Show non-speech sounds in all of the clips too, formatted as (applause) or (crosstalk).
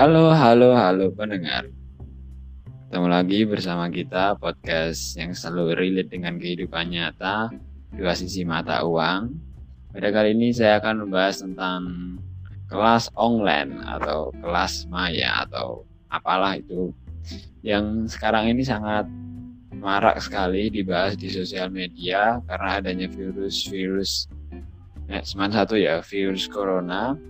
Halo, halo, halo pendengar. Ketemu lagi bersama kita podcast yang selalu relate dengan kehidupan nyata, dua sisi mata uang. Pada kali ini saya akan membahas tentang kelas online atau kelas maya atau apalah itu yang sekarang ini sangat marak sekali dibahas di sosial media karena adanya virus-virus nah, satu ya virus corona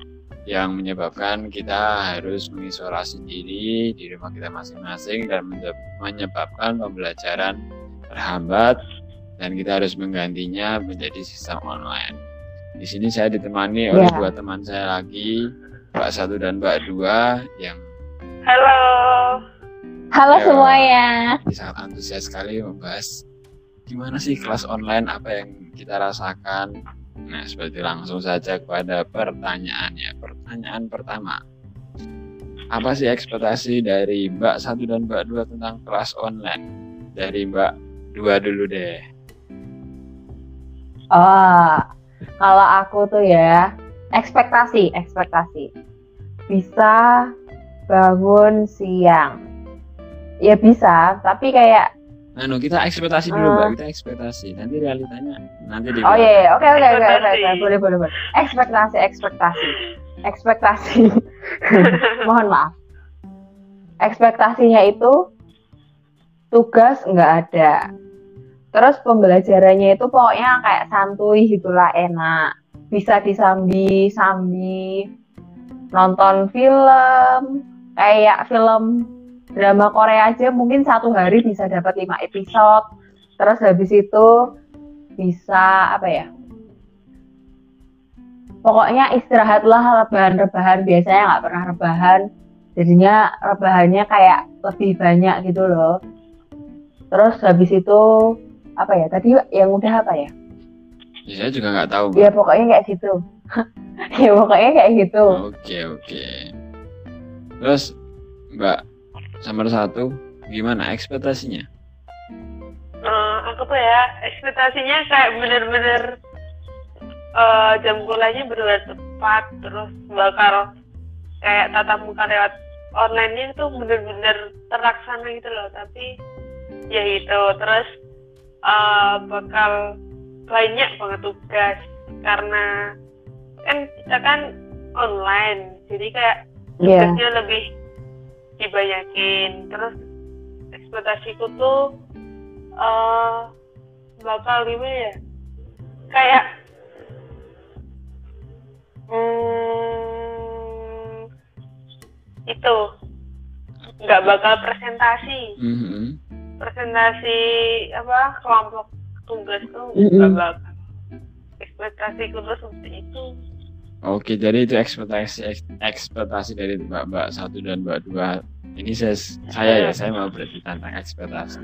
yang menyebabkan kita harus mengisolasi diri di rumah kita masing-masing dan menyebabkan pembelajaran terhambat dan kita harus menggantinya menjadi sistem online. Di sini saya ditemani oleh yeah. dua teman saya lagi, Mbak Satu dan Mbak Dua yang Halo. Halo ya, semuanya. Sangat antusias sekali membahas gimana sih kelas online apa yang kita rasakan Nah, seperti langsung saja kepada pertanyaannya. Pertanyaan pertama. Apa sih ekspektasi dari Mbak satu dan Mbak dua tentang kelas online? Dari Mbak dua dulu deh. Oh, kalau aku tuh ya, ekspektasi, ekspektasi. Bisa bangun siang. Ya bisa, tapi kayak anu kita ekspektasi dulu uh. mbak kita ekspektasi. Nanti realitanya nanti di oh iya, iya. Oke oke oke oke boleh boleh boleh. Ekspektasi ekspektasi. Ekspektasi. (laughs) Mohon maaf. Ekspektasinya itu tugas nggak ada. Terus pembelajarannya itu pokoknya kayak santuy gitulah enak. Bisa disambi sambi nonton film kayak film drama Korea aja mungkin satu hari bisa dapat lima episode. Terus habis itu bisa apa ya pokoknya istirahatlah rebahan-rebahan. Biasanya nggak pernah rebahan. Jadinya rebahannya kayak lebih banyak gitu loh. Terus habis itu apa ya tadi yang udah apa ya? Ya, saya juga nggak tahu ya pokoknya kayak gitu. (laughs) Ya pokoknya kayak gitu. Oke oke. Terus mbak Nomor satu, gimana ekspektasinya? Uh, aku tuh ya, ekspektasinya kayak bener-bener uh, jam kuliahnya bener tepat, terus bakal kayak tatap muka lewat online itu bener-bener terlaksana gitu loh. Tapi ya itu, terus uh, bakal banyak banget tugas karena kan kita kan online, jadi kayak iya. tugasnya yeah. lebih dibanyakin terus ekspektasiku tuh uh, bakal gimana ya? Kayak hmm, itu nggak bakal presentasi. Mm-hmm. presentasi apa kelompok tugas tuh nggak mm-hmm. bakal. Ekspektasiku tuh seperti itu Oke, jadi itu ekspektasi ekspektasi dari Mbak-mbak satu dan Mbak dua. Ini saya, saya ya, saya mau berarti tentang ekspektasi.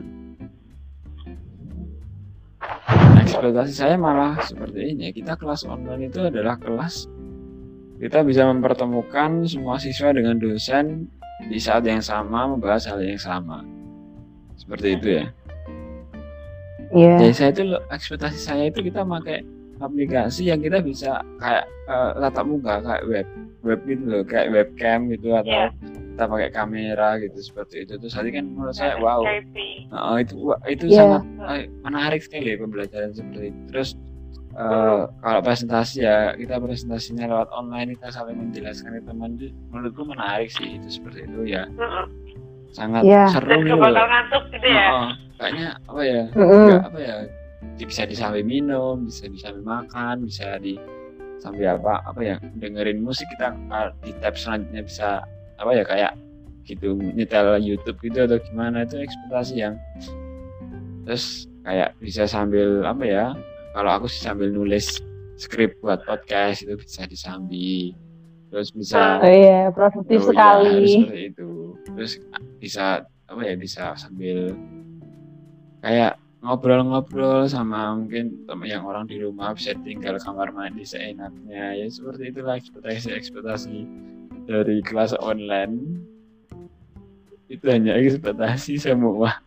Ekspektasi saya malah seperti ini. Kita kelas online itu adalah kelas kita bisa mempertemukan semua siswa dengan dosen di saat yang sama membahas hal yang sama. Seperti itu ya. Iya. Yeah. Jadi saya itu ekspektasi saya itu kita pakai aplikasi yang kita bisa kayak uh, tatap muka kayak web web gitu loh kayak webcam gitu atau yeah. kita pakai kamera gitu seperti itu terus tadi kan menurut saya wow uh, itu itu yeah. sangat uh, menarik sekali pembelajaran seperti itu terus uh, kalau presentasi ya kita presentasinya lewat online kita saling menjelaskan ke teman itu menurutku menarik sih itu seperti itu ya sangat yeah. seru gitu loh. gitu ya uh, kayaknya apa ya uh -uh. apa ya bisa disambil minum bisa disambil makan bisa di sambil apa apa ya dengerin musik kita ah, di tab selanjutnya bisa apa ya kayak gitu nyetel YouTube gitu atau gimana itu ekspektasi yang terus kayak bisa sambil apa ya kalau aku sih sambil nulis skrip buat podcast itu bisa disambi terus bisa oh iya produktif oh, sekali. ya, itu. Terus bisa apa ya bisa sambil kayak ngobrol-ngobrol sama mungkin teman yang orang di rumah bisa tinggal kamar mandi seenaknya. Ya seperti itulah ekspektasi ekspektasi dari kelas online. Itu hanya ekspektasi semua.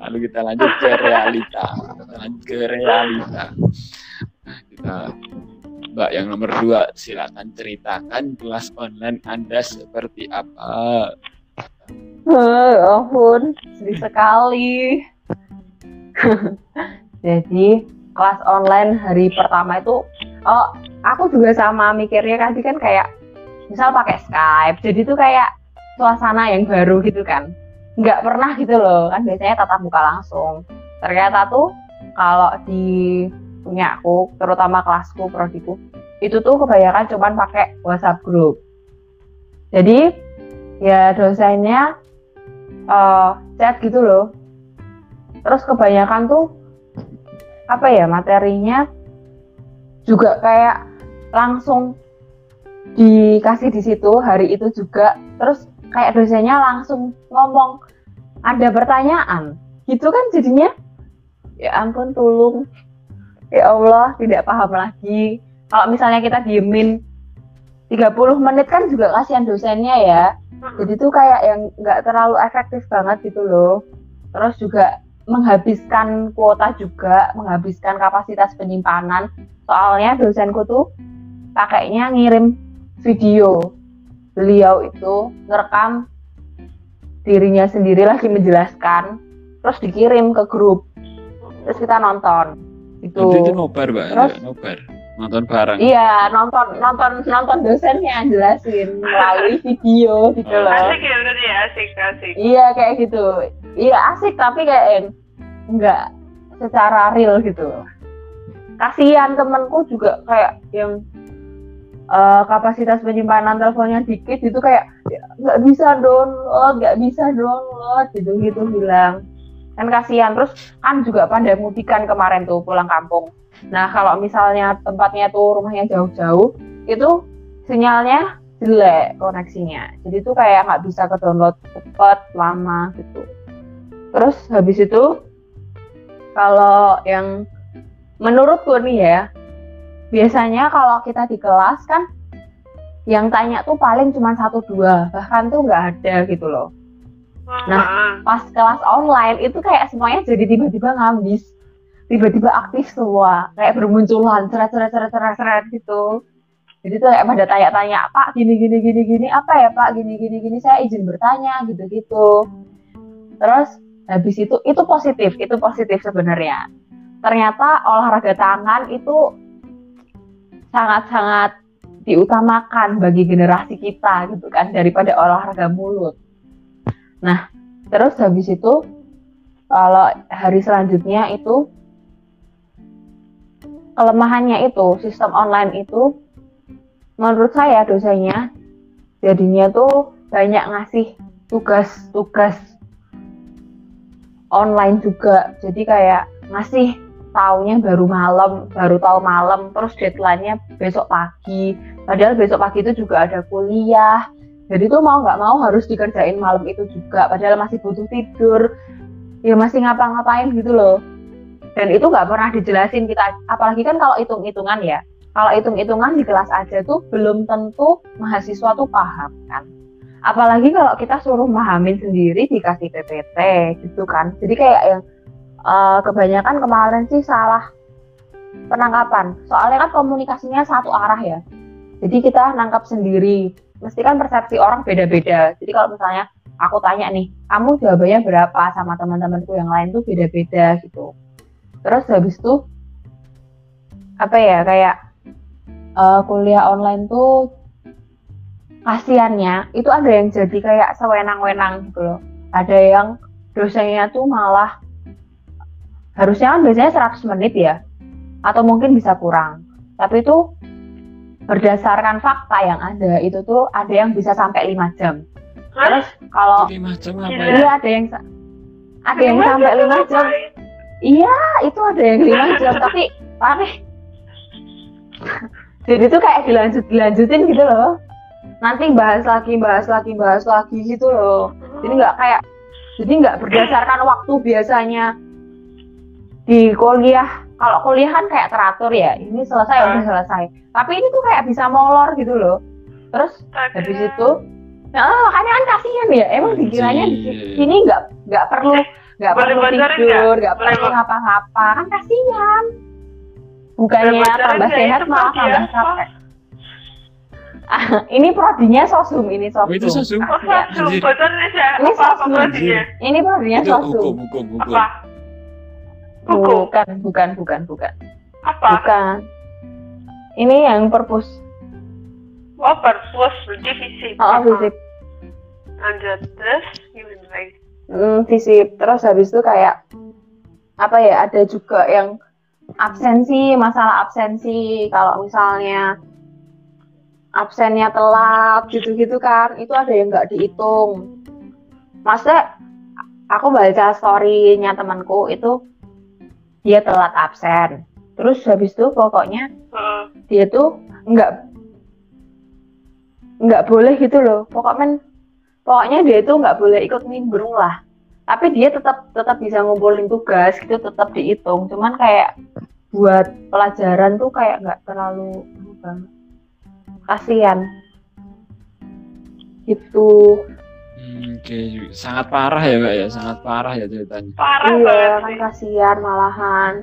Lalu kita lanjut ke realita. Kita lanjut ke realita. Kita Mbak yang nomor dua, silakan ceritakan kelas online Anda seperti apa. Oh, ampun, sedih sekali. (laughs) Jadi kelas online hari pertama itu, oh aku juga sama mikirnya tadi kan kayak misal pakai Skype, jadi tuh kayak suasana yang baru gitu kan. Nggak pernah gitu loh, kan biasanya tatap muka langsung. Ternyata tuh kalau di punya aku, terutama kelasku, prodiku, itu tuh kebanyakan cuman pakai WhatsApp group. Jadi ya dosennya uh, chat gitu loh. Terus kebanyakan tuh apa ya materinya juga kayak langsung dikasih di situ hari itu juga. Terus kayak dosennya langsung ngomong ada pertanyaan. Gitu kan jadinya? Ya ampun tulung. Ya Allah tidak paham lagi. Kalau misalnya kita diemin 30 menit kan juga kasihan dosennya ya. Jadi tuh kayak yang nggak terlalu efektif banget gitu loh. Terus juga menghabiskan kuota juga menghabiskan kapasitas penyimpanan. Soalnya dosenku tuh pakainya ngirim video. Beliau itu ngerekam dirinya sendiri lagi menjelaskan terus dikirim ke grup. Terus kita nonton. Itu. Itu nobar mbak. Terus nobar nonton bareng. Iya nonton nonton nonton dosennya jelasin melalui (laughs) video gitu loh. Asik ya udah ya asik asik. Iya kayak gitu. Iya asik tapi kayak enggak secara real gitu. Kasihan temenku juga kayak yang uh, kapasitas penyimpanan teleponnya dikit itu kayak nggak bisa download nggak bisa download gitu gitu bilang. Kan kasihan. Terus kan juga pada mudikan kemarin tuh pulang kampung nah kalau misalnya tempatnya tuh rumahnya jauh-jauh itu sinyalnya jelek koneksinya. Jadi tuh kayak nggak bisa ke download cepet lama gitu. Terus habis itu kalau yang menurutku nih ya biasanya kalau kita di kelas kan yang tanya tuh paling cuma satu dua bahkan tuh nggak ada gitu loh. Nah, pas kelas online itu kayak semuanya jadi tiba-tiba ngabis. Tiba-tiba aktif semua, kayak bermunculan, seret-seret seret seret gitu. Jadi tuh kayak pada tanya-tanya, Pak gini gini gini gini apa ya Pak gini gini gini saya izin bertanya gitu-gitu. Terus habis itu itu positif, itu positif sebenarnya. Ternyata olahraga tangan itu sangat-sangat diutamakan bagi generasi kita gitu kan daripada olahraga mulut. Nah, terus habis itu kalau hari selanjutnya itu kelemahannya itu sistem online itu menurut saya dosanya jadinya tuh banyak ngasih tugas-tugas online juga. Jadi kayak ngasih taunya baru malam, baru tahu malam, terus deadline-nya besok pagi. Padahal besok pagi itu juga ada kuliah, jadi tuh mau nggak mau harus dikerjain malam itu juga padahal masih butuh tidur ya masih ngapa-ngapain gitu loh dan itu nggak pernah dijelasin kita. Apalagi kan kalau hitung-hitungan ya. Kalau hitung-hitungan di kelas aja tuh belum tentu mahasiswa tuh paham kan. Apalagi kalau kita suruh mahamin sendiri dikasih PPT gitu kan. Jadi kayak yang uh, kebanyakan kemarin sih salah penangkapan. Soalnya kan komunikasinya satu arah ya. Jadi kita nangkap sendiri. Mesti kan persepsi orang beda-beda. Jadi kalau misalnya aku tanya nih, kamu jawabannya berapa sama teman-temanku yang lain tuh beda-beda gitu. Terus habis itu apa ya kayak uh, kuliah online tuh kasiannya itu ada yang jadi kayak sewenang-wenang gitu loh. Ada yang dosennya tuh malah harusnya kan biasanya 100 menit ya atau mungkin bisa kurang. Tapi itu berdasarkan fakta yang ada itu tuh ada yang bisa sampai lima jam. Terus kalau iya ada yang ada yang sampai lima jam. Iya itu ada yang lima jam (laughs) tapi aneh. Jadi tuh kayak dilanjut dilanjutin gitu loh. Nanti bahas lagi bahas lagi bahas lagi gitu loh. Jadi nggak kayak jadi nggak berdasarkan waktu biasanya di kuliah kalau kuliah kan kayak teratur ya ini selesai uh. udah selesai tapi ini tuh kayak bisa molor gitu loh terus habis itu nah makanya kan kasihan ya emang dikiranya di sini nggak nggak perlu nggak perlu tidur nggak perlu ngapa-ngapa kan kasihan bukannya tambah sehat malah tambah apa? capek Ah, (laughs) ini prodinya sosum ini sosum Oh, itu sosum? Oh, ya. sosum, aja. Ini sosum. ini prodinya sosum hukum, hukum, hukum. Apa? Hukum. bukan bukan bukan bukan Apa? bukan ini yang perpus Oh, perpus, divisi. oh fisip Lanjut, terus gimana lagi? Hmm, fisip terus habis itu kayak apa ya ada juga yang absensi masalah absensi. Kalau misalnya absennya telat gitu-gitu kan itu ada yang nggak dihitung. Masa aku baca story-nya temanku itu dia telat absen. Terus habis itu pokoknya Heeh. dia tuh nggak nggak boleh gitu loh. Pokoknya pokoknya dia itu nggak boleh ikut nimbrung lah. Tapi dia tetap tetap bisa ngumpulin tugas gitu tetap dihitung. Cuman kayak buat pelajaran tuh kayak nggak terlalu banget. kasihan. Gitu. Hmm, Oke, sangat parah ya mbak ya, sangat parah ya ceritanya. Parah iya banget kan sih. kasihan malahan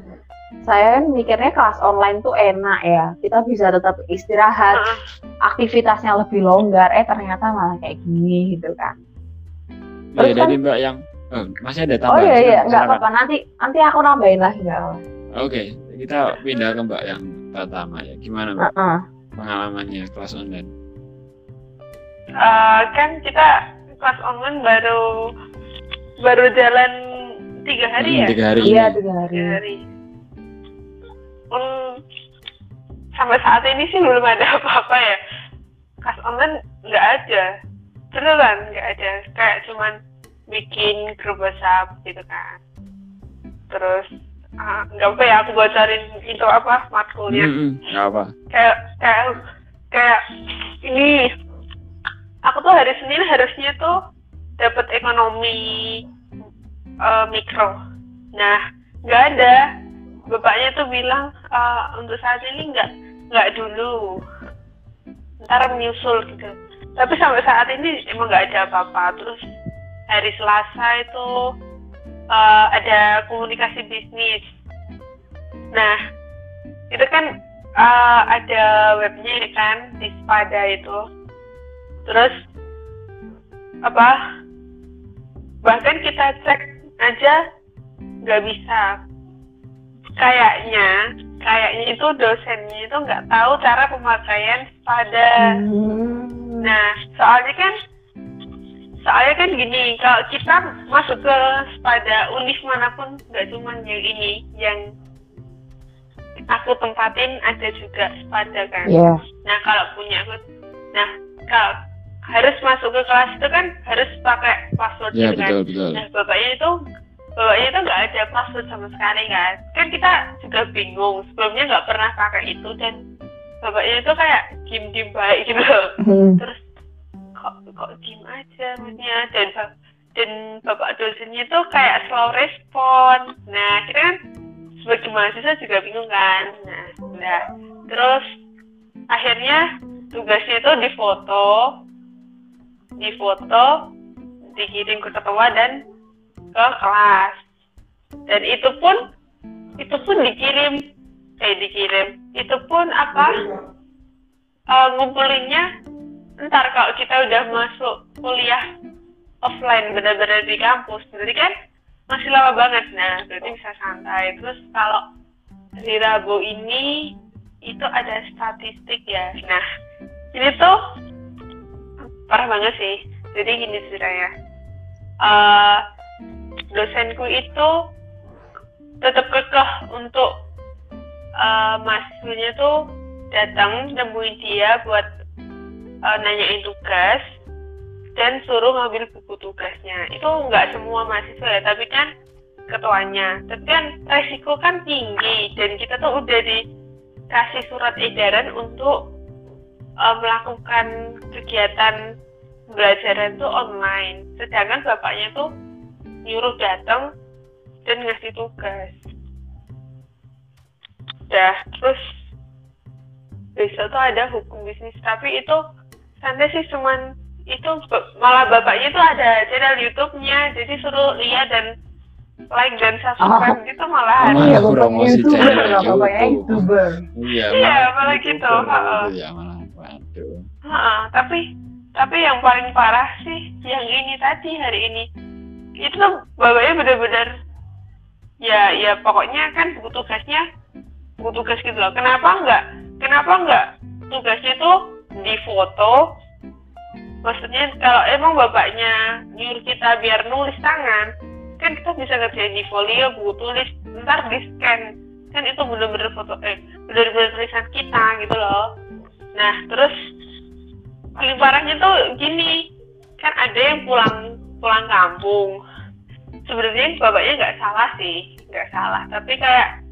saya kan mikirnya kelas online tuh enak ya kita bisa tetap istirahat aktivitasnya lebih longgar eh ternyata malah kayak gini gitu kan Iya Terus dari mbak yang oh, masih ada oh tambahan. iya iya Silakan, nggak apa-apa nanti nanti aku nambahin lagi nggak apa Oke, kita pindah ke mbak yang pertama ya. Gimana mbak Heeh. pengalamannya kelas online? Eh, kan kita kelas online baru baru jalan tiga hari Hmm, ya? Tiga hari iya tiga hari Tiga hari. Sampai saat ini sih belum ada apa-apa ya. Kelas online nggak ada. Beneran nggak ada. Kayak cuman bikin grup WhatsApp gitu kan. Terus ah, nggak apa ya aku bocorin itu apa matkulnya. Hmm, nggak apa. kayak kayak kayak ini aku tuh hari Senin harusnya tuh dapat ekonomi eh, mikro nah nggak ada bapaknya tuh bilang "Eh, untuk saat ini nggak nggak dulu. Ntar menyusul gitu. Tapi sampai saat ini emang nggak ada apa-apa. Terus hari Selasa itu eh, ada komunikasi bisnis. Nah itu kan eh, ada webnya kan di Spada itu. Terus apa bahkan kita cek aja nggak bisa. Kayaknya kayaknya itu dosennya itu nggak tahu cara pemakaian Spada Hmm. Nah, soalnya kan soalnya kan gini, kalau kita masuk ke pada univ mana pun nggak cuma yang ini, yang aku tempatin ada juga pada kan. Iya. Nah, kalau punya aku, nah kalau harus masuk ke kelas itu kan harus pakai password Iya gitu kan. betul betul. Nah, bapaknya itu bapaknya itu nggak ada password sama sekali kan. Kan kita juga bingung. Sebelumnya nggak pernah pakai itu dan bapaknya itu kayak diem-diem baik gitu. Hmm. Terus kok kok diem aja maksudnya dan dan bapak dosennya itu kayak slow respon. Nah, kita kan sebagai mahasiswa juga bingung kan. Nah, udah. Terus akhirnya tugasnya itu difoto, difoto, dikirim ke ketua dan ke kelas. Dan itu pun itu pun dikirim. Eh dikirim. Itu pun apa? eh, ngumpulinnya ntar kalau kita udah masuk kuliah offline benar-benar di kampus. Berarti kan masih lama banget. Nah berarti bisa santai. Terus kalau di Rabu ini itu ada statistik ya. Nah ini tuh parah banget sih. Jadi gini ceritanya Eh dosenku itu tetap kekeh untuk eh mahasiswanya tuh datang nemuin dia buat eh, nanyain tugas dan suruh ngambil buku tugasnya. Itu nggak semua mahasiswa ya tapi kan ketuanya. Tapi kan resiko kan tinggi dan kita tuh udah dikasih surat edaran untuk eh, melakukan kegiatan pembelajaran tuh online. Sedangkan bapaknya tuh nyuruh datang dan ngasih tugas udah terus besok tuh ada hukum bisnis tapi itu santai sih cuman itu malah bapaknya tuh ada channel YouTube-nya jadi suruh lihat dan like dan subscribe gitu malahan Oh, iya, aku bapak promosi youtuber channel YouTube. youtuber. Iya, Iya, malah malah gitu, ha-ha. gitu ya malah. Waduh. Heeh, tapi tapi yang paling parah sih yang ini tadi hari ini itu tuh bapaknya bener-bener ya ya pokoknya kan buku tugasnya buku tugas gitu loh. Kenapa enggak kenapa enggak tugasnya tuh difoto? Maksudnya kalau emang bapaknya nyuruh kita biar nulis tangan kan kita bisa ngerjain di folio buku tulis ntar di scan. Kan itu bener-bener foto eh bener-bener tulisan kita gitu loh. Nah terus paling parahnya tuh gini kan ada yang pulang pulang kampung. Sebenarnya bapaknya nggak salah sih nggak salah. Tapi kayak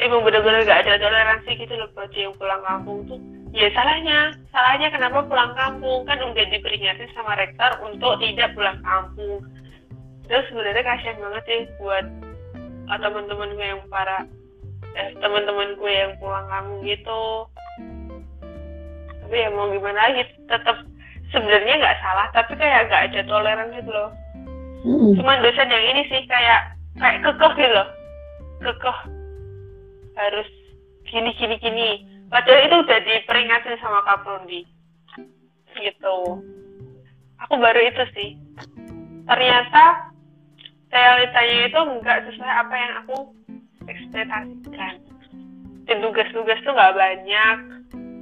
emang bener-bener nggak ada toleransi gitu loh buat yang pulang kampung tuh. Ya salahnya salahnya kenapa pulang kampung? Kan udah diperingatin sama rektor untuk tidak pulang kampung. Terus sebenarnya kasihan banget sih buat uh, teman-teman gue yang para eh, teman-teman gue yang pulang kampung gitu. Tapi ya mau gimana lagi tetap sebenarnya nggak salah tapi kayak nggak ada toleran gitu loh. Mm. cuman dosen yang ini sih kayak kayak kekeh gitu loh. Kekeh harus gini gini gini. Padahal itu udah diperingatin sama Kaprodi gitu. Aku baru itu sih. Ternyata realitanya itu enggak sesuai apa yang aku ekspektasikan. Dan tugas-tugas tuh nggak banyak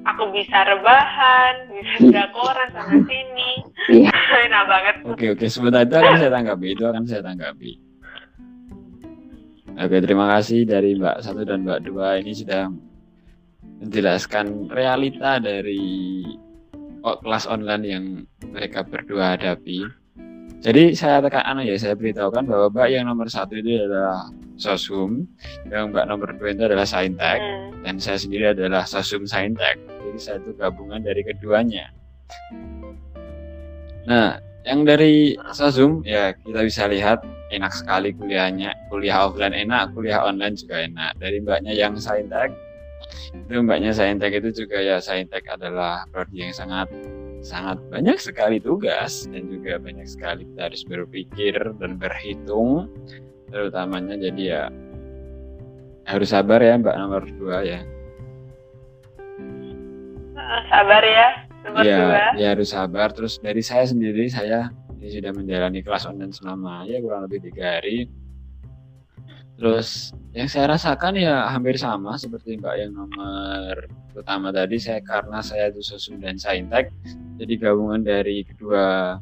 aku bisa rebahan bisa drakoran sana sini Iya. (laughs) enak banget Oke oke sebentar itu akan saya tanggapi itu akan saya tanggapi. Oke terima kasih dari Mbak satu dan Mbak dua ini sudah menjelaskan realita dari oh, kelas online yang mereka berdua hadapi. Jadi saya tekan anu ya saya beritahukan bahwa Mbak yang nomor satu itu adalah Sosum, yang Mbak nomor dua itu adalah Saintek, Hmm. dan saya sendiri adalah Sosum Saintek. Jadi saya itu gabungan dari keduanya. Nah, yang dari Sosum ya kita bisa lihat enak sekali kuliahnya. Kuliah offline enak, kuliah online juga enak. Dari mbaknya yang Saintek, itu mbaknya Saintek itu juga ya Saintek adalah prodi yang sangat sangat banyak sekali tugas dan juga banyak sekali kita harus berpikir dan berhitung terutamanya jadi ya harus sabar ya mbak nomor dua ya Eh, sabar ya nomor ya, dua ya harus sabar. Terus dari saya sendiri, saya ini sudah menjalani kelas online selama ya kurang lebih tiga hari. Terus yang saya rasakan ya hampir sama seperti Mbak yang nomor pertama tadi. Saya karena saya itu sosum dan saintek, jadi gabungan dari kedua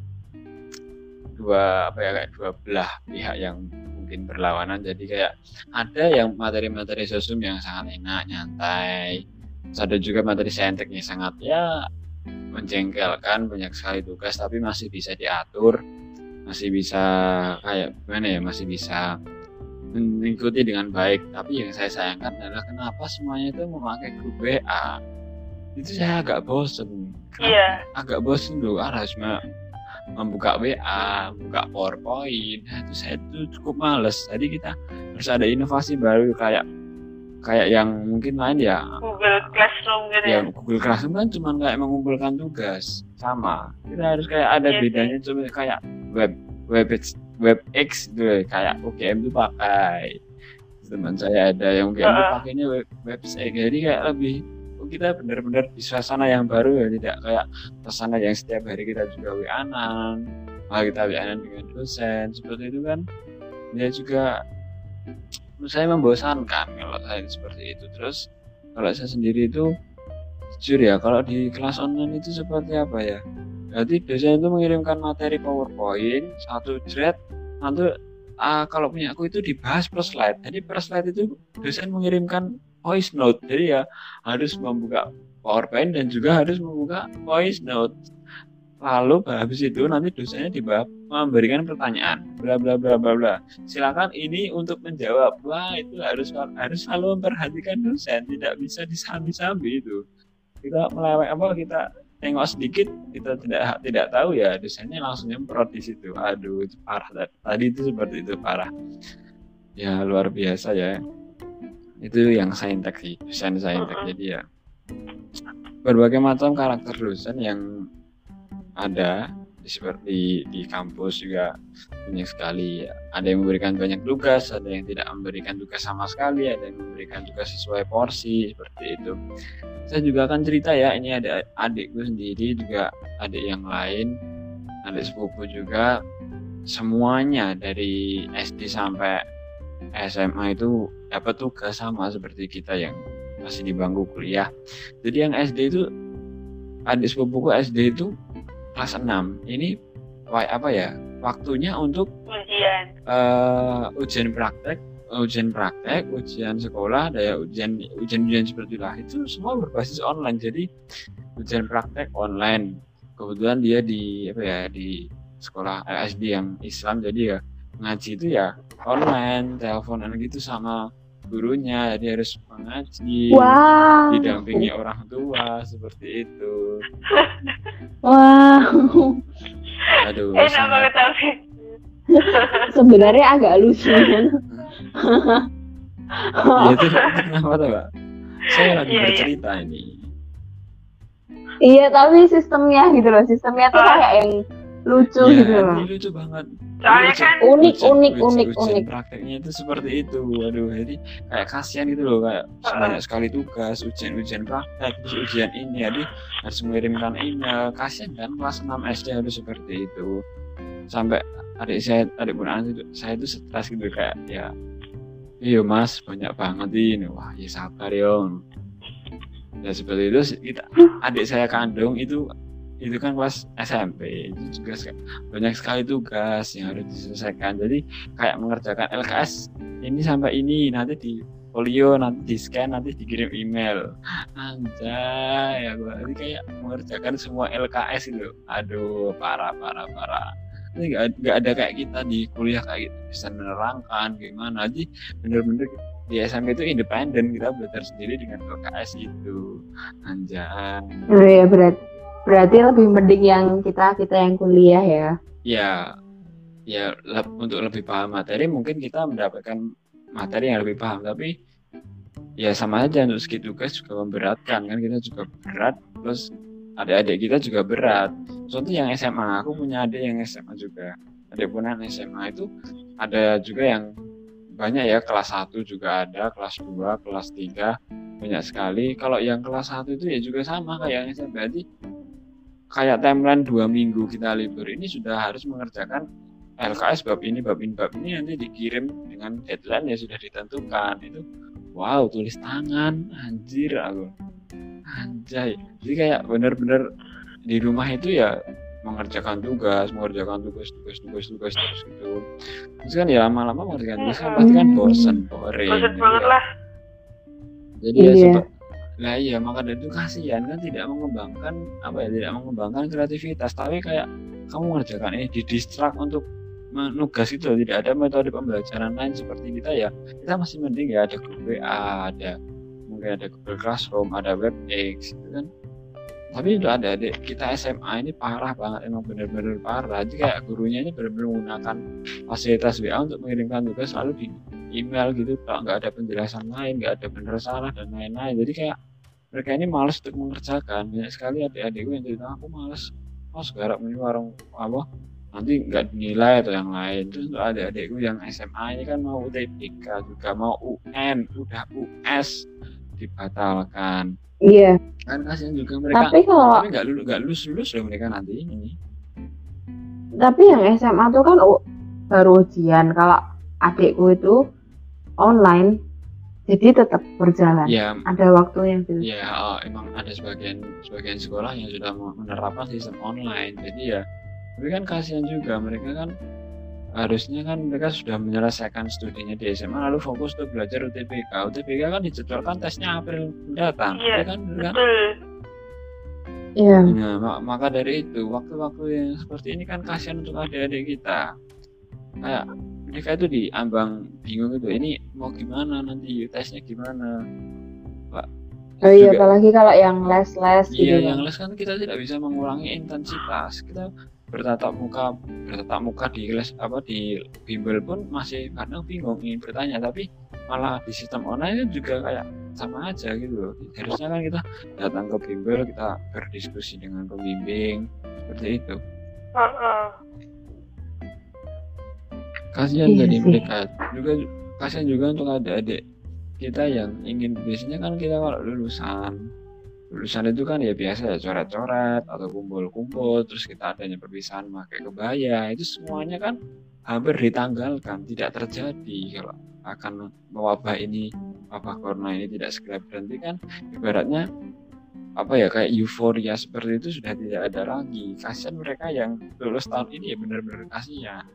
dua apa ya kayak dua belah pihak yang mungkin berlawanan. Jadi kayak ada yang materi-materi sosum yang sangat enak, nyantai. Terus ada juga materi saintek yang sangat ya menjengkelkan banyak sekali tugas tapi masih bisa diatur. Masih bisa kayak gimana ya masih bisa mengikuti dengan baik. Tapi yang saya sayangkan adalah kenapa semuanya itu memakai grup WA itu saya agak bosen. Iya. Agak bosen dulu harus membuka WA buka PowerPoint. Nah, itu saya itu cukup males. Jadi kita harus ada inovasi baru kayak kayak yang mungkin lain ya. Google Classroom gitu ya? Ya Google Classroom kan cuma kayak mengumpulkan tugas. Sama. Kita harus kayak ada sih. bedanya cuma kayak web web WebEx itu ya, kayak UGM itu pakai. Teman saya ada yang UGM Heeh. pakainya web website jadi kayak lebih kita benar-benar di suasana yang baru ya tidak kayak suasana yang setiap hari kita juga WA-an malah kita WA-an dengan dosen seperti itu kan. Dia juga menurut saya membosankan kalau saya seperti itu. Terus kalau saya sendiri itu jujur ya kalau di kelas online itu seperti apa ya? Berarti dosen itu mengirimkan materi powerpoint satu thread nanti ah, kalau punya aku itu dibahas per slide. Jadi per slide itu dosen mengirimkan voice note. Jadi ya harus membuka powerpoint dan juga harus membuka voice note. Lalu habis itu nanti dosennya dibahas memberikan pertanyaan. Bla bla bla bla bla. Silakan ini untuk menjawab. Wah itu harus harus selalu memperhatikan dosen. Tidak bisa disambi-sambi itu. Kita melewat apa kita tengok sedikit kita tidak tidak tahu ya. Dosennya langsung nyemprot di situ. Aduh itu parah. Tadi itu seperti itu parah. Ya luar biasa ya itu yang saintek sih dosen saintek. Jadi ya berbagai macam karakter dosen yang ada seperti di kampus juga banyak sekali. Ada yang memberikan banyak tugas ada yang tidak memberikan tugas sama sekali ada yang memberikan tugas sesuai porsi seperti itu. Saya juga akan cerita ya ini ada adikku sendiri juga adik yang lain adik sepupu juga. Semuanya dari SD sampai SMA itu dapat tugas sama seperti kita yang masih di bangku kuliah. Jadi yang SD itu adik sepupuku SD itu kelas 6 ini apa ya waktunya untuk ujian. uh, ujian praktek ujian praktek ujian sekolah daya ujian ujian ujian seperti lah. Itu semua berbasis online. Jadi ujian praktek online. Kebetulan dia di apa ya di sekolah SD yang Islam. Jadi ya ngaji itu ya online teleponan gitu sama gurunya. Jadi harus mengaji wow. didampingi orang tua seperti itu. Wow aduh enak sangat... banget tapi. Sebenarnya agak lucu. Kan ya itu, kenapa tuh pak saya lagi yeah, iya. bercerita yeah. ini. Iya tapi sistemnya gitu loh. Sistemnya tuh kayak yang lucu ya, gitu loh. lucu banget. Soalnya kan unik ujian, unik ujian, unik ujian unik. prakteknya itu seperti itu. Waduh jadi kayak kasihan gitu loh kayak banyak sekali tugas ujian-ujian praktek terus ujian ini jadi harus mengirimkan email. Kasihan kan kelas 6 SD harus seperti itu. Sampai adik saya adik pun itu saya itu stres gitu kayak ya iya mas banyak banget ini. Wah ya sabar yong. Ya seperti itu kita adik saya kandung itu itu kan kelas SMP itu juga banyak sekali tugas yang harus diselesaikan. Jadi kayak mengerjakan LKS ini sampai ini nanti di folio nanti di scan nanti dikirim email. Anjay ya gua jadi kayak mengerjakan semua LKS itu aduh parah parah parah. Ini nggak ada kayak kita di kuliah kayak gitu. Bisa menerangkan gimana. Aja bener-bener di SMP itu independen. Kita belajar sendiri dengan LKS itu anjay. Oh iya berat Berarti lebih mending yang kita kita yang kuliah ya. Ya, ya le untuk lebih paham materi mungkin kita mendapatkan materi yang lebih paham, tapi ya sama aja untuk segi tugas juga memberatkan kan? Kita juga berat terus adik-adik kita juga berat. Contoh yang SMA aku punya adik yang SMA juga. Adik punan SMA itu ada juga yang banyak ya kelas 1 juga ada kelas 2 kelas 3 banyak sekali. Kalau yang kelas 1 itu ya juga sama kayak yang SMP berarti kayak timeline dua minggu kita libur ini sudah harus mengerjakan LKS bab ini bab ini bab ini nanti dikirim dengan deadline ya sudah ditentukan. Itu wow tulis tangan. Anjir aku. Anjay. Jadi kayak bener-bener di rumah itu ya mengerjakan tugas mengerjakan tugas tugas tugas tugas terus gitu. Terus kan ya lama-lama mengerjakan tugas kan pasti kan bosen boring. Bosen banget lah. Jadi ya Nah iya maka dari itu kasihan kan tidak mengembangkan apa ya tidak mengembangkan kreativitas. Tapi kayak kamu mengerjakan ini di distrak untuk menugas itu tidak ada metode pembelajaran lain seperti kita ya. Kita masih mending ya ada grup WA ada mungkin ada Google Classroom ada WebEx gitu kan. Tapi itu ada adik kita SMA ini parah banget emang benar-benar parah. Jadi kayak gurunya ini benar-benar menggunakan fasilitas WA untuk mengirimkan tugas lalu di email gitu kalau nggak ada penjelasan lain nggak ada benar salah dan lain-lain. Jadi kayak mereka ini males untuk mengerjakan. Banyak sekali adik-adikku yang cerita aku males. Oh sekarang ini warung apa nanti nggak dinilai atau yang lain. Terus untuk adik-adikku yang SMA ini kan mau UTBK juga mau UN udah US dibatalkan. Iya. Kan kasihan juga mereka. Tapi kalau tapi nggak lulus nggak lulus lulus loh mereka nanti ini. Tapi yang SMA tuh kan baru ujian. Kalau adikku itu online jadi tetap berjalan. Ya, ada waktu yang gitu. Ya, oh, emang ada sebagian sebagian sekolah yang sudah menerapkan sistem online. Jadi ya, tapi kan kasihan juga mereka kan harusnya kan mereka sudah menyelesaikan studinya di SMA lalu fokus untuk belajar UTBK. UTBK kan dijadwalkan tesnya April mendatang, iya, ya kan? kan? Iya. Nah, maka dari itu waktu-waktu yang seperti ini kan kasihan untuk adik-adik kita. Kayak mereka itu diambang bingung itu ini mau gimana nanti? Tesnya gimana? Pak oh iya apalagi kalau yang les-les iya gitu. yang les kan kita tidak bisa mengurangi intensitas. Kita bertatap muka bertatap muka di les apa di bimbel pun masih kadang bingung ingin bertanya. Tapi malah di sistem online juga kayak sama aja gitu loh. Harusnya kan kita datang ke bimbel kita berdiskusi dengan pembimbing seperti itu. Heeh. Kasihan Iya sih. mereka. Juga kasihan juga untuk adik-adik kita yang ingin biasanya kan kita kalau lulusan lulusan itu kan ya biasa ya coret-coret atau kumpul-kumpul terus kita adanya perpisahan pakai kebaya itu semuanya kan hampir ditanggalkan tidak terjadi. Kalau akan mewabah ini wabah corona ini tidak segera berhenti kan ibaratnya apa ya kayak euforia seperti itu sudah tidak ada lagi. Kasihan mereka yang lulus tahun ini ya benar-benar kasihan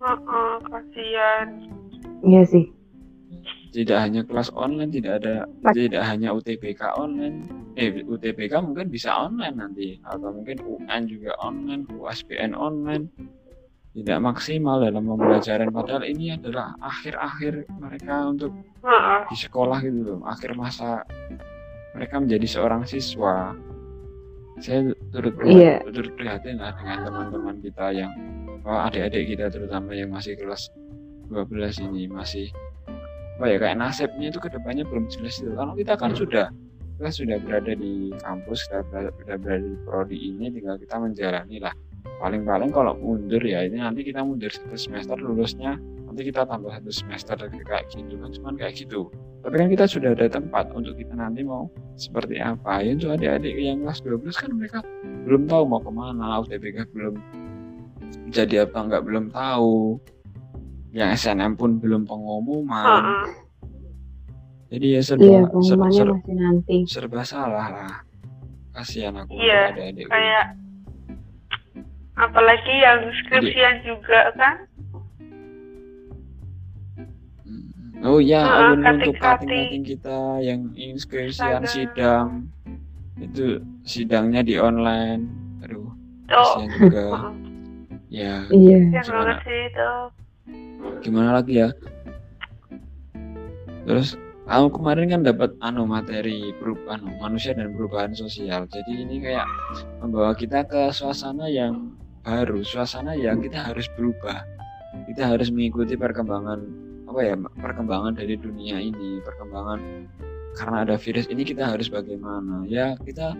Heeh, kasihan. Iya sih. tidak hanya kelas online tidak ada Mas- tidak hanya UTBK online eh UTBK mungkin bisa online nanti atau mungkin UN juga online USBN online tidak maksimal dalam pembelajaran padahal ini adalah akhir-akhir mereka untuk di sekolah gitu loh akhir masa mereka menjadi seorang siswa saya turut Iya. turut prihatin lah dengan teman-teman kita yang oh, adik-adik kita terutama yang masih kelas 12 ini masih apa ya kayak nasibnya itu ke depannya belum jelas itu kalau kita kan sudah kita sudah berada di kampus kita berada, sudah berada di prodi ini tinggal kita menjalani lah paling-paling kalau mundur ya ini nanti kita mundur satu semester lulusnya nanti kita tambah satu semester kayak gitu kan cuman kayak gitu. Tapi kan kita sudah ada tempat untuk kita nanti mau seperti apa. Ya untuk adik-adik yang kelas 12 kan mereka belum tahu mau ke mana UTBK belum jadi apa nggak belum tahu. Yang SNM pun belum pengumuman. Heeh. jadi ya serba Iya, serba, serba, masih nanti. serba salah lah. Kasihan aku Iya, adik-adik. Kayak apalagi yang skripsian juga kan. Oh ya, Ah, alun untuk cutting-cutting kita yang ingin skripsian Astaga. sidang itu sidangnya di online. Aduh, kasihan juga. (laughs) Ya, Iya. Gimana? sih itu. gimana lagi ya? Terus aku kemarin kan dapat anu materi perubahan manusia dan perubahan sosial. Jadi ini kayak membawa kita ke suasana yang baru, suasana yang kita harus berubah. Kita harus mengikuti perkembangan apa ya, perkembangan dari dunia ini, perkembangan karena ada virus ini kita harus bagaimana? Ya, kita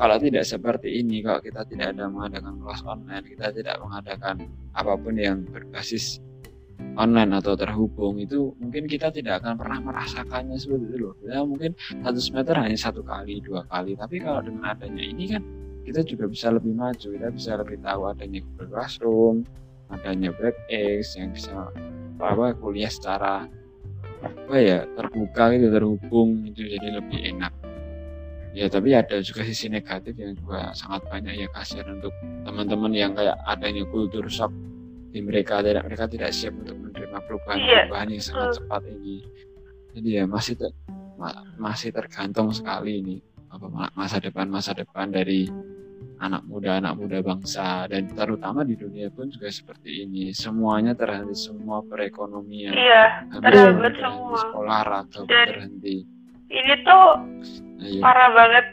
kalau tidak seperti ini, kalau kita tidak ada mengadakan kelas online, kita tidak mengadakan apa pun yang berbasis online atau terhubung itu mungkin kita tidak akan pernah merasakannya seperti itu loh. Ya mungkin satu semester hanya satu kali, dua kali. Tapi kalau dengan adanya ini kan kita juga bisa lebih maju, kita bisa lebih tahu adanya Google Classroom, adanya WebEx yang bisa apa kuliah secara apa ya terbuka gitu terhubung itu jadi lebih enak. Ya tapi ada juga sisi negatif yang juga sangat banyak ya kasihan untuk teman-teman yang kayak adanya kultur shock di mereka tidak mereka tidak siap untuk menerima perubahan-perubahan yang sangat cepat ini. Jadi ya masih ter- ma- masih tergantung sekali ini apa ma- masa depan masa depan dari anak muda anak muda bangsa dan terutama di dunia pun juga seperti ini semuanya terhenti semua perekonomian Iya, terhambat terhenti semua. pun Dan- terhenti Ini tuh Ayo. parah banget.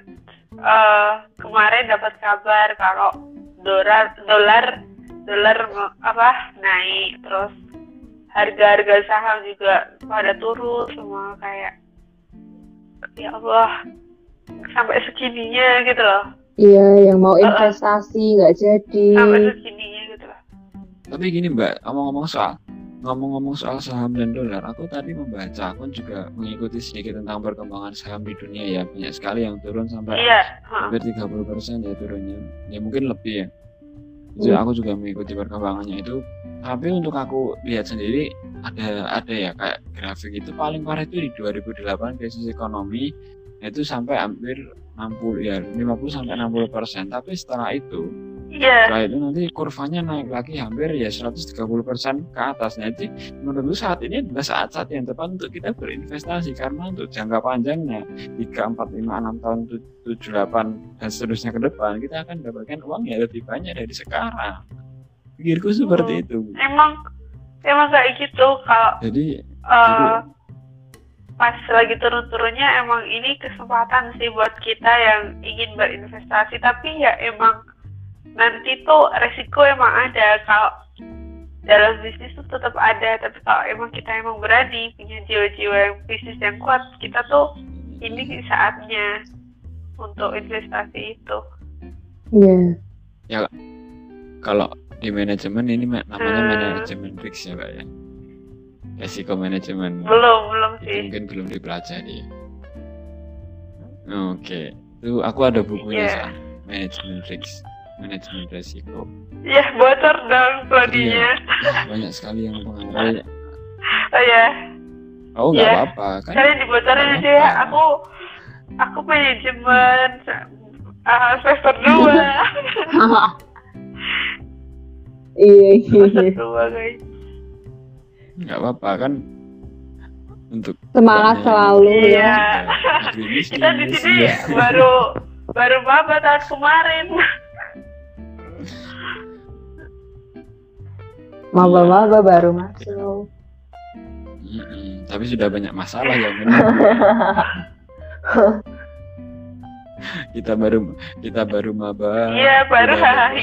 eh kemarin dapat kabar kalau dolar dolar dolar apa naik terus harga-harga saham juga pada turun semua kayak ya Allah sampai segininya gitu loh Iya, yang mau investasi nggak jadi. sampai segininya gitu Tapi gini Mbak, ngomong-ngomong soal ngomong-ngomong soal saham dan dolar, aku tadi membaca, aku juga mengikuti sedikit tentang perkembangan saham di dunia ya, banyak sekali yang turun sampai iya hampir 30% ya turunnya. Ya mungkin lebih ya. Itu Hmm. aku juga mengikuti perkembangannya itu. Tapi untuk aku lihat sendiri ada ada ya kayak grafik itu paling parah itu di 2008 krisis ekonomi itu sampai hampir 60 ya 50 sampai 60 persen. Tapi setelah itu iya setelah itu nanti kurvanya naik lagi hampir ya 130% ke atas. Jadi menurutku saat ini adalah saat-saat yang tepat untuk kita berinvestasi karena untuk jangka panjangnya 3, 4, 5, 6 tahun, 7, 8 dan seterusnya ke depan kita akan mendapatkan uang yang lebih banyak dari sekarang. Pikirku seperti Hmm. itu. emang emang kayak gitu kalau Jadi eh, pas lagi turun-turunnya emang ini kesempatan sih buat kita yang ingin berinvestasi tapi ya emang nanti tuh resiko emang ada kalau dalam bisnis tuh tetap ada tapi kalau emang kita emang berani punya jiwa-jiwa yang bisnis yang kuat kita tuh ini saatnya untuk investasi itu Iya. kalau di manajemen ini ma- namanya Hmm. manajemen risk ya Pak ya. Resiko manajemen. belum belum Itu sih mungkin belum dipelajari. Oke, itu aku ada bukunya Iya. San. manajemen risk, manajemen resiko. ya bocor dong prodinya Banyak sekali yang mempengaruhi. oh ya Oh nggak Iya. apa-apa kan? kalian dibocorin aja ya aku aku manajemen uh, semester dua (laughs) iya semester iya dua guys Nggak apa-apa kan? Untuk semangat selalu ya Iya. Kita di sini iya. baru baru maba tahun kemarin maba-maba baru masuk Mm-mm, Tapi sudah banyak masalah yang (laughs) benar. kita baru kita baru maba. iya baru persoalan.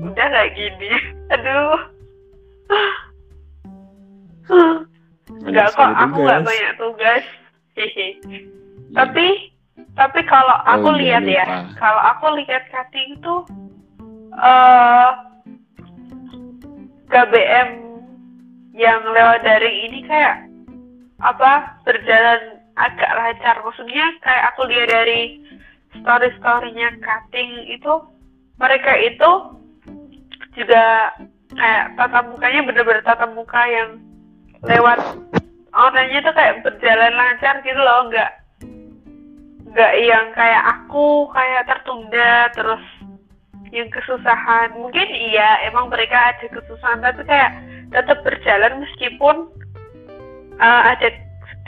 (laughs) udah kayak gini aduh Enggak kok, aku nggak banyak tugas. Hehe. Iya. Tapi tapi kalau aku Oh, iya, lihat ya, kalau aku lihat cutting tuh eh KBM yang lewat daring ini kayak apa berjalan agak lancar. Maksudnya kayak aku lihat dari story-storynya cutting itu mereka itu juga kayak tatap mukanya bener-bener tatap muka yang lewat online tuh kayak berjalan lancar gitu loh nggak nggak yang kayak aku kayak tertunda terus yang kesusahan mungkin iya emang mereka ada kesusahan tapi kayak tetap berjalan meskipun uh, ada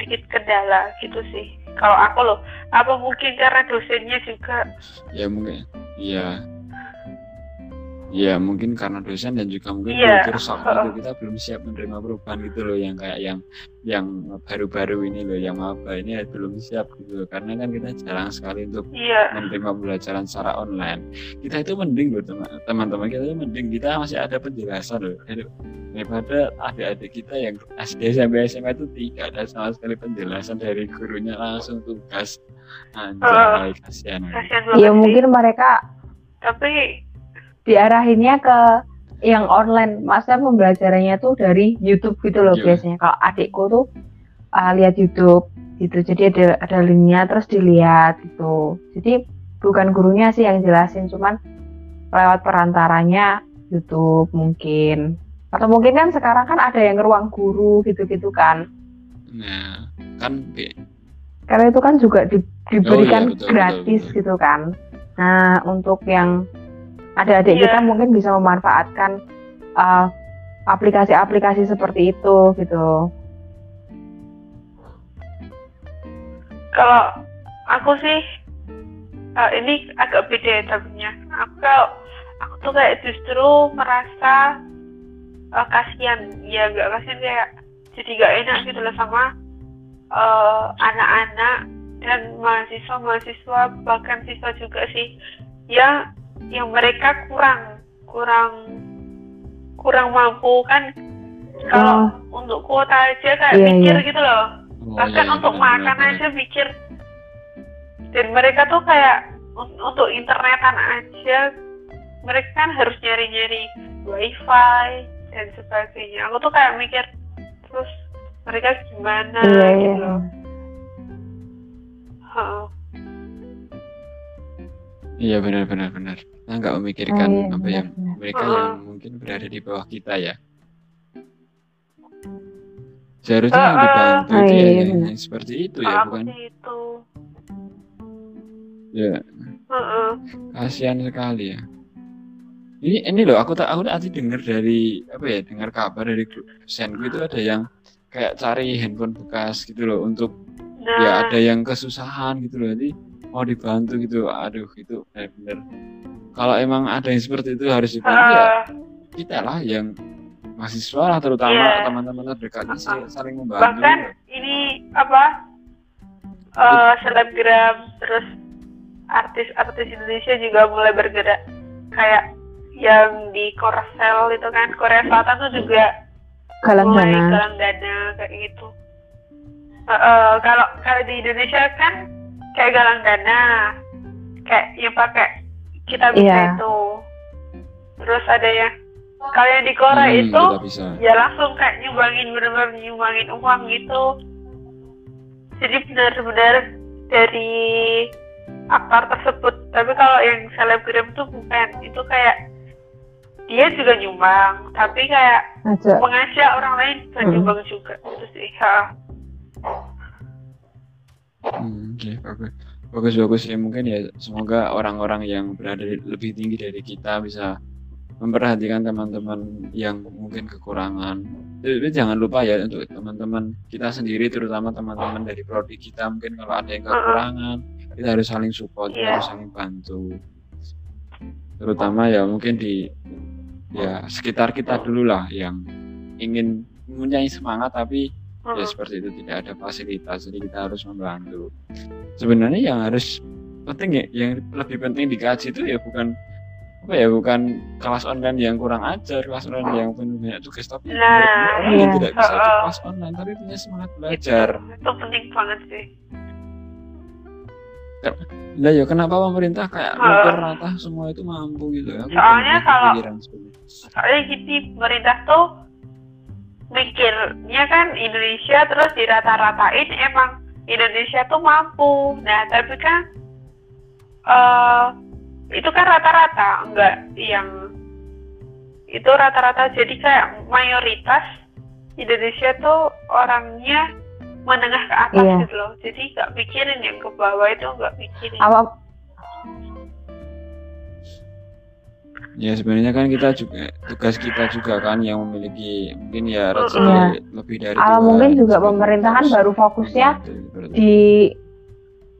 sedikit kendala gitu sih kalau aku loh apa mungkin karena dosennya juga Ya mungkin. Iya. Ya mungkin karena dosen dan juga mungkin Iya. kultur shock gitu kita belum siap menerima perubahan gitu loh yang kayak yang yang baru-baru ini loh yang maba ini ya belum siap gitu loh. Karena kan kita jarang sekali untuk iya. menerima pembelajaran secara online. Kita itu mending loh teman- teman-teman kita itu mending. Kita masih ada penjelasan loh. Daripada adik-adik kita yang SD sampai SMA itu tidak ada sama sekali penjelasan dari gurunya langsung tugas. Anjay kasihan. Kasihan banget ya mungkin mereka tapi diarahinnya ke yang online maksudnya pembelajarannya tuh dari YouTube gitu loh Iya. biasanya kalau adikku tuh uh, lihat YouTube gitu jadi ada ada linknya terus dilihat gitu jadi bukan gurunya sih yang jelasin cuman lewat perantaranya YouTube mungkin atau mungkin kan sekarang kan ada yang ruang guru gitu-gitu kan nah kan karena itu kan juga di- diberikan Oh, iya, betul, gratis betul, betul. gitu kan. Nah, untuk yang adik-adik Iya. kita mungkin bisa memanfaatkan uh, aplikasi-aplikasi seperti itu gitu. kalau aku sih eh, ini agak beda ya tapinya aku kalau aku tuh kayak justru merasa eh, kasihan ya nggak kasihan kayak jadi gak enak gitu loh sama anak-anak dan mahasiswa mahasiswa bahkan siswa juga sih yang yang mereka kurang kurang kurang mampu kan. Kalau untuk kuota aja kayak Iya, mikir iya. gitu loh. Oh, bahkan iya, untuk benar, makan benar, aja mikir. Dan mereka tuh kayak un- untuk internetan aja mereka kan harus nyari-nyari wifi dan sebagainya. Aku tuh kayak mikir terus mereka gimana? Iya, iya. gitu loh. Heeh. Iya benar benar benar kita nggak memikirkan Oh, iya, apa ya benar-benar. mereka Heeh. yang mungkin berada di bawah kita ya seharusnya yang Heeh. dibantu Oh, itu iya, ya iya, yang, benar. yang seperti itu ya bukan itu ya Heeh. kasihan sekali ya ini ini loh aku tak aku tadi dengar dari apa ya dengar kabar dari dosenku itu ada yang kayak cari handphone bekas gitu loh untuk nah ya ada yang kesusahan gitu loh nanti mau dibantu gitu aduh itu benar-benar kalau emang ada yang seperti itu harus dibantu ya heeh. kita lah yang mahasiswa lah terutama Iya. teman-teman terdekatnya sih Uh-uh. saling membantu bahkan ini apa eh selebgram terus artis-artis Indonesia juga mulai bergerak kayak yang di Korsel itu kan Korea Selatan tuh juga Galang mulai dana. galang dana kayak gitu Eh, eh, kalau kalau di Indonesia kan kayak galang dana kayak yang pakai kita bisa Iya. itu terus ada yang kalau yang di Korea Hmm, itu ya langsung kayak nyumbangin bener-bener nyumbangin uang gitu jadi benar-benar dari aktor tersebut tapi kalau yang selebgram tuh bukan itu kayak dia juga nyumbang tapi kayak Ngajak. mengajak orang lain buat Hmm. nyumbang juga itu sih ha. Hmm, Oke, bagus. Bagus bagus ya mungkin ya semoga orang-orang yang berada di- lebih tinggi dari kita bisa memperhatikan teman-teman yang mungkin kekurangan. Tapi jangan lupa ya untuk teman-teman kita sendiri terutama teman-teman dari prodi kita mungkin kalau ada yang kekurangan kita harus saling support, Iya. harus saling bantu. Terutama ya mungkin di ya sekitar kita dulu lah yang ingin mempunyai semangat tapi ya seperti itu tidak ada fasilitas jadi kita harus membantu sebenarnya yang harus penting ya yang lebih penting dikaji itu ya bukan apa ya bukan kelas online yang kurang ajar kelas online yang penuh banyak tugas tapi Nah, orang yang iya. tidak bisa Heeh. kelas online tapi punya semangat belajar itu, itu penting banget sih lah ya kenapa pemerintah kayak Heeh. mikir rata semua itu mampu gitu Aku Soalnya kalau- soalnya gini pemerintah tuh mikirnya kan Indonesia terus dirata-ratain emang Indonesia tuh mampu. Nah tapi kan eh itu kan rata-rata enggak yang itu rata-rata. Jadi kayak mayoritas Indonesia tuh orangnya menengah ke atas Iya. gitu loh. Jadi nggak pikirin yang ke bawah itu nggak pikirin Apa ya sebenarnya kan kita juga tugas kita juga kan yang memiliki mungkin ya rezeki Iya. lebih dari Apa Tuhan. mungkin juga Seperti pemerintah kan harus baru fokusnya itu. di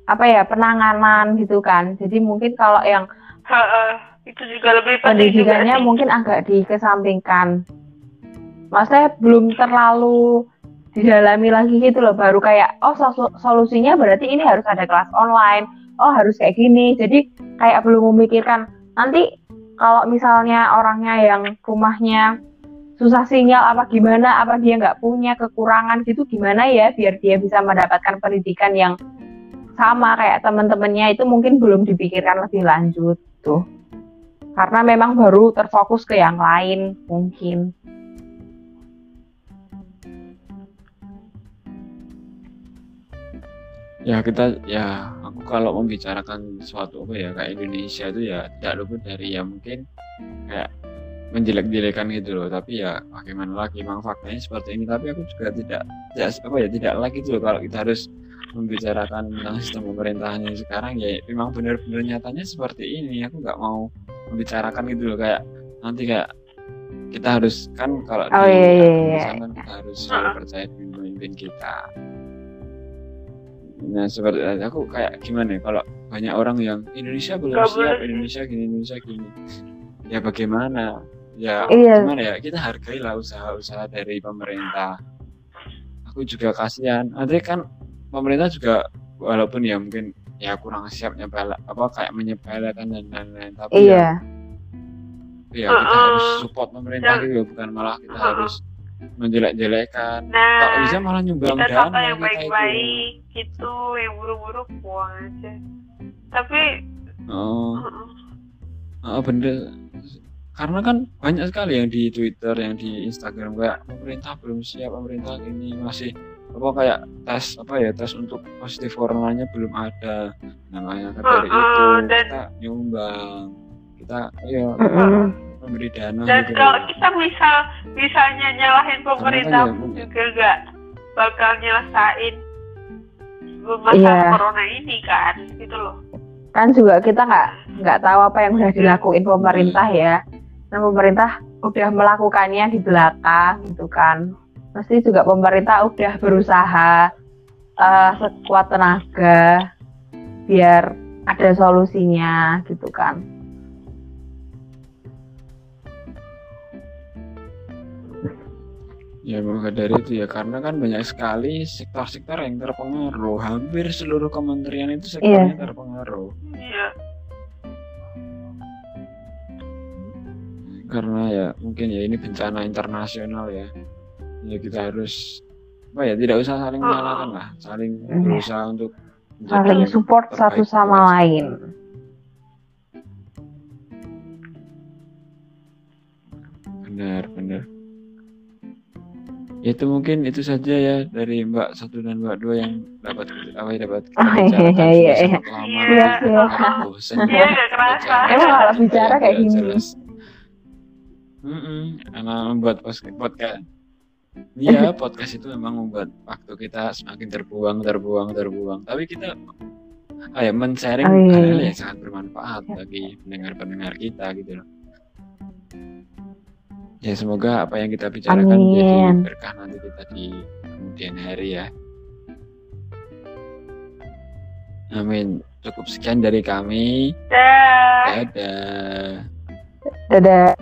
apa ya penanganan gitu kan. Jadi mungkin kalau yang Heeh, itu juga lebih penting juga pendidikannya sih. mungkin agak dikesampingkan. Maksudnya belum terlalu didalami lagi gitu loh, baru kayak oh sol- solusinya berarti ini harus ada kelas online, oh harus kayak gini. Jadi kayak belum memikirkan nanti kalau misalnya orangnya yang rumahnya susah sinyal apa gimana, apa dia nggak punya kekurangan gitu gimana ya? Biar dia bisa mendapatkan pendidikan yang sama kayak teman-temannya itu mungkin belum dipikirkan lebih lanjut tuh. Karena memang baru terfokus ke yang lain mungkin ya kita ya aku kalau membicarakan suatu apa ya kayak Indonesia itu ya tidak luput dari ya mungkin kayak menjelek-jelekan gitu loh. Tapi ya bagaimana lagi? Memang faktanya seperti ini. Tapi aku juga tidak tidak apa ya tidak lagi tuh kalau kita harus membicarakan tentang sistem pemerintahan yang sekarang ya memang benar-benar nyatanya seperti ini. Aku nggak mau membicarakan gitu loh. Kayak nanti kayak kita harus kan kalau Oh, di iya, iya, iya. Afghanistan kan kita harus selalu percaya pemimpin kita Nah seperti aku kayak gimana ya kalau banyak orang yang Indonesia belum Nggak siap, boleh. Indonesia gini, Indonesia gini. Ya bagaimana? Ya Iya. gimana ya kita hargailah usaha-usaha dari pemerintah. Aku juga kasihan. Nanti kan pemerintah juga walaupun ya mungkin ya kurang siap nyepel apa kayak menyepelekan dan lain-lain tapi iya ya, ya kita Uh-uh. harus support pemerintah Dan- gitu bukan malah kita Uh-uh. harus menjelek-jelekan. Nah, Tak bisa malah nyumbang kita dana contoh yang kita itu. baik-baik gitu, yang buruk-buruk buang aja. Tapi, Oh. uh-uh. Oh, bener. Karena kan banyak sekali yang di Twitter, yang di Instagram kayak pemerintah belum siap, pemerintah ini masih apa kayak tes apa ya tes untuk positif coronanya belum ada. Namanya dari Uh-uh, itu dan- kita nyumbang, kita ayo Mm-mm. Memberi dana dan gitu. kalau kita bisa misalnya nyalahin pemerintah ya, pun Bu. juga nggak bakal nyelesain masalah Iya. corona ini kan, gitu loh. kan juga kita nggak nggak tahu apa yang udah dilakuin pemerintah ya dan pemerintah udah melakukannya di belakang gitu kan pasti juga pemerintah udah berusaha eh, sekuat tenaga biar ada solusinya gitu kan Ya maka dari itu ya karena kan banyak sekali sektor-sektor yang terpengaruh. Hampir seluruh kementerian itu sektornya terpengaruh. Iya. karena ya mungkin ya ini bencana internasional ya ya kita harus apa ya tidak usah saling menyalahkan lah saling Iya. berusaha untuk saling support satu sama lain itu mungkin itu saja ya dari Mbak satu dan Mbak dua yang dapat apa ya dapat kita Oh, bicarakan iya, iya. lama Iya, iya. Iya, ya nggak kerasa. bicara. Emang kalau bicara kayak gini. jelas. Mm-mm, karena membuat podcast Iya, podcast itu memang membuat waktu kita semakin terbuang, terbuang, terbuang. Tapi kita ah ya, men-sharing Oh, iya, hal-hal iya. yang sangat bermanfaat bagi pendengar-pendengar kita gitu loh. Ya semoga apa yang kita bicarakan Amin. jadi berkah nanti kita di kemudian hari ya. Amin. Cukup sekian dari kami. Dah. Dadah. Dadah.